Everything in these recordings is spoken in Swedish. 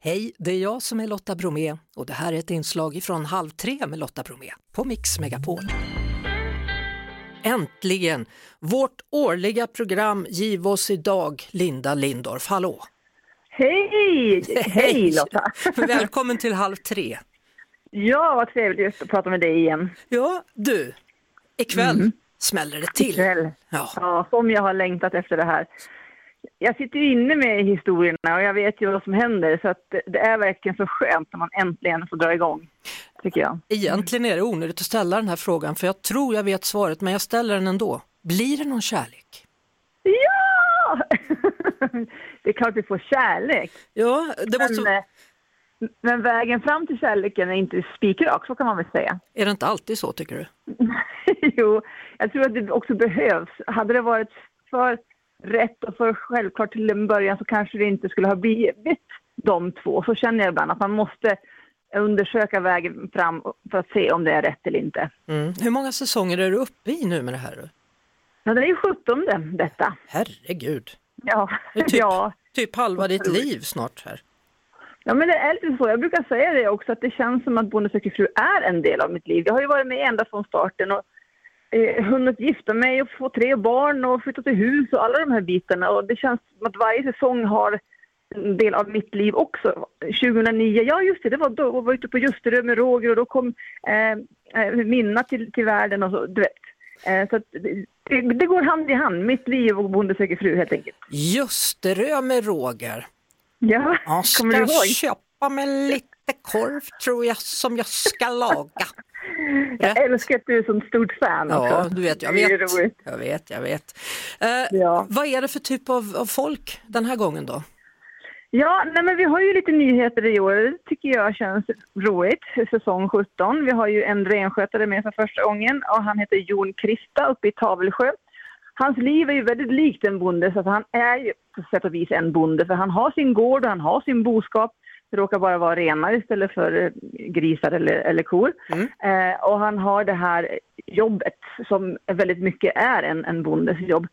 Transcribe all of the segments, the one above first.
Hej, det är jag som är Lotta Bromé och det här är ett inslag från Halv tre med Lotta Bromé på Mix Megapol. Äntligen! Vårt årliga program Giv oss idag, Linda Lindorff. Hallå! Hej! Hej Lotta! Välkommen till Halv tre. Ja, vad trevligt att prata med dig igen. Ja, du, ikväll mm. smäller det till. Ikväll. Ja. ja, som jag har längtat efter det här jag sitter ju inne med historierna och jag vet ju vad som händer så att det är verkligen så skönt när man äntligen får dra igång, tycker jag. Egentligen är det onödigt att ställa den här frågan för jag tror jag vet svaret men jag ställer den ändå. Blir det någon kärlek? Ja! det är klart vi får kärlek. Ja, det måste... Men, eh, men vägen fram till kärleken är inte spikrak, så kan man väl säga. Är det inte alltid så tycker du? jo, jag tror att det också behövs. Hade det varit för rätt och för självklart till en början så kanske det inte skulle ha blivit de två. Så känner jag ibland att man måste undersöka vägen fram för att se om det är rätt eller inte. Mm. Hur många säsonger är du uppe i nu med det här? Ja, det är ju sjuttonde detta. Herregud! Ja. Det typ, ja. typ halva ditt liv snart här. Ja men det är lite så. Jag brukar säga det också att det känns som att Bonde söker fru är en del av mitt liv. Jag har ju varit med ända från starten och eh, hunnit gifta mig och få tre barn och flytta till hus och alla de här bitarna. Och det känns som att varje säsong har en del av mitt liv också. 2009, ja just det, det var då jag var ute på Ljusterö med Roger och då kom eh, eh Minna till, till världen och så, du vet. Eh, så det, det, går hand i hand, mitt liv och Bonde söker fru helt enkelt. Ljusterö med Roger. Ja, kommer du ihåg? Jag ska köpa mig lite korv tror jag som jag ska laga. Jag älskar att du är som stort fan också. Ja, du vet, jag vet. Jag vet, jag vet. Uh, ja. Vad är det för typ av, av, folk den här gången då? Ja, nej men vi har ju lite nyheter i år. Det tycker jag känns roligt. Säsong 17. Vi har ju en renskötare med för första gången och han heter Jon Krista uppe i Tavelsjö. Hans liv är ju väldigt likt en bonde, så han är ju på sätt och vis en bonde för han har sin gård och han har sin boskap. Det råkar bara vara renar istället för eh, grisar eller, eller kor. Mm. Eh, och han har det här jobbet som väldigt mycket är en, en bondes jobb.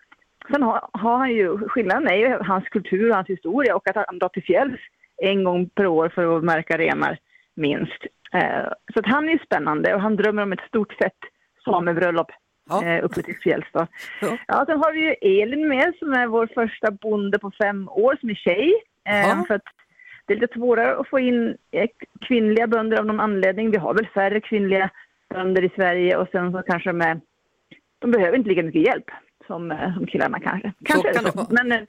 Sen har, har han ju, skillnaden är ju hans kultur och hans historia och att han drar till fjälls en gång per år för att märka renar, minst. Eh, så att han är spännande och han drömmer om ett stort fett samebröllop ja. eh, uppe till fjälls. Då. Ja. Ja, sen har vi ju Elin med som är vår första bonde på fem år som är tjej. Eh, för att det är lite svårare att få in eh, kvinnliga bönder av någon anledning. Vi har väl färre kvinnliga bönder i Sverige och sen så kanske de, de behöver inte lika mycket hjälp som, eh, som killarna kanske. kanske kan så. Men eh,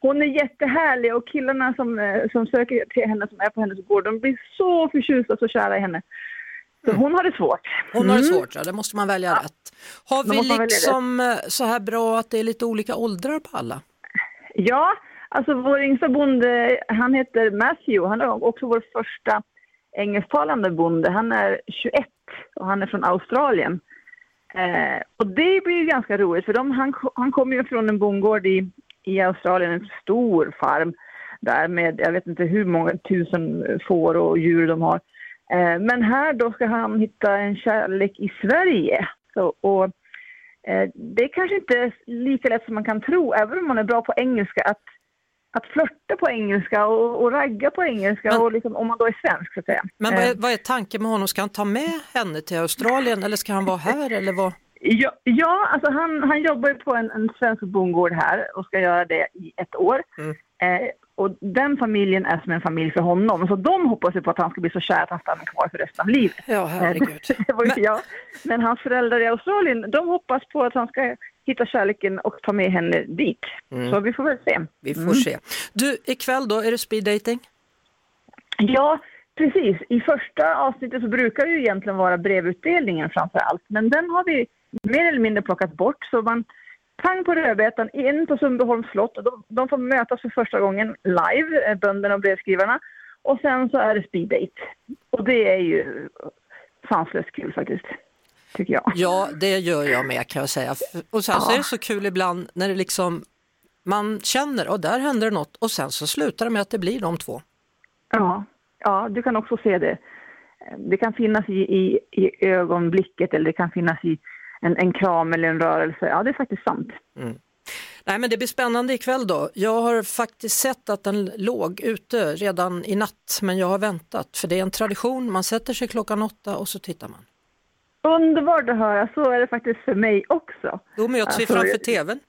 hon är jättehärlig och killarna som, som söker till henne, som är på hennes gård, de blir så förtjusta och så kära i henne. Så hon har det svårt. Hon har det mm. svårt, ja, det måste man välja ja. rätt. Har vi liksom så här bra att det är lite olika åldrar på alla? Ja, Alltså vår yngsta bonde, han heter Matthew. Han är också vår första engelsktalande bonde. Han är 21 och han är från Australien. Eh, och det blir ju ganska roligt för de, han, han kommer ju från en bondgård i, i Australien, en stor farm där med jag vet inte hur många tusen får och djur de har. Eh, men här då ska han hitta en kärlek i Sverige. Så, och, eh, det är kanske inte lika lätt som man kan tro, även om man är bra på engelska, att att flörta på engelska och, och ragga på engelska men, och liksom, om man då är svensk så att säga. Men vad är, eh. vad är tanken med honom? Ska han ta med henne till Australien eller ska han vara här eller vad? Ja, ja alltså han, han jobbar på en, en svensk bondgård här och ska göra det i ett år. Mm. Eh, och den familjen är som en familj för honom. Så de hoppas ju på att han ska bli så kär att han stannar kvar för resten av livet. Ja, herregud. det var ju Men... jag. Men hans föräldrar i Australien, de hoppas på att han ska hitta kärleken och ta med henne dit. Mm. Så vi får väl se. Vi får mm. se. Du, ikväll då, är det speed dating? Ja, precis. I första avsnittet så brukar det ju egentligen vara brevutdelningen framför allt. Men den har vi mer eller mindre plockat bort. Så man pang på rödbetan in på Sundbyholms slott. De, de får mötas för första gången live, eh, bönderna och brevskrivarna. Och sen så är det speed date. Och det är ju sanslöst kul faktiskt tycker jag. Ja, det gör jag med kan jag säga. Och sen ja. så är det så kul ibland när det liksom man känner och där händer det något och sen så slutar det med att det blir de två. Ja, ja du kan också se det. Det kan finnas i, i, i ögonblicket eller det kan finnas i en, en kram eller en rörelse. Ja, det är faktiskt sant. Mm. Nej, men det blir spännande ikväll då. Jag har faktiskt sett att den låg ute redan i natt, men jag har väntat. För det är en tradition, man sätter sig klockan åtta och så tittar man. Underbart att höra, så är det faktiskt för mig också. Då möts vi Alltså, framför tvn.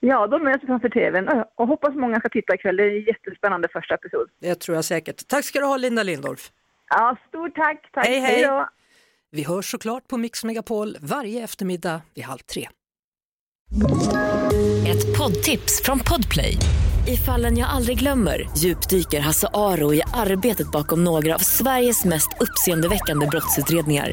Ja, då möts vi framför tvn och hoppas många ska titta ikväll. Det är en jättespännande första episod. Det tror jag säkert. Tack ska du ha Linda Lindorff. Ja, stort tack. tack. Hej, hej. då. Vi hörs såklart på Mix Megapol varje eftermiddag vid halv tre. Ett poddtips från Podplay. I fallen jag aldrig glömmer djupdyker Hasse Aro i arbetet bakom några av Sveriges mest uppseendeväckande brottsutredningar.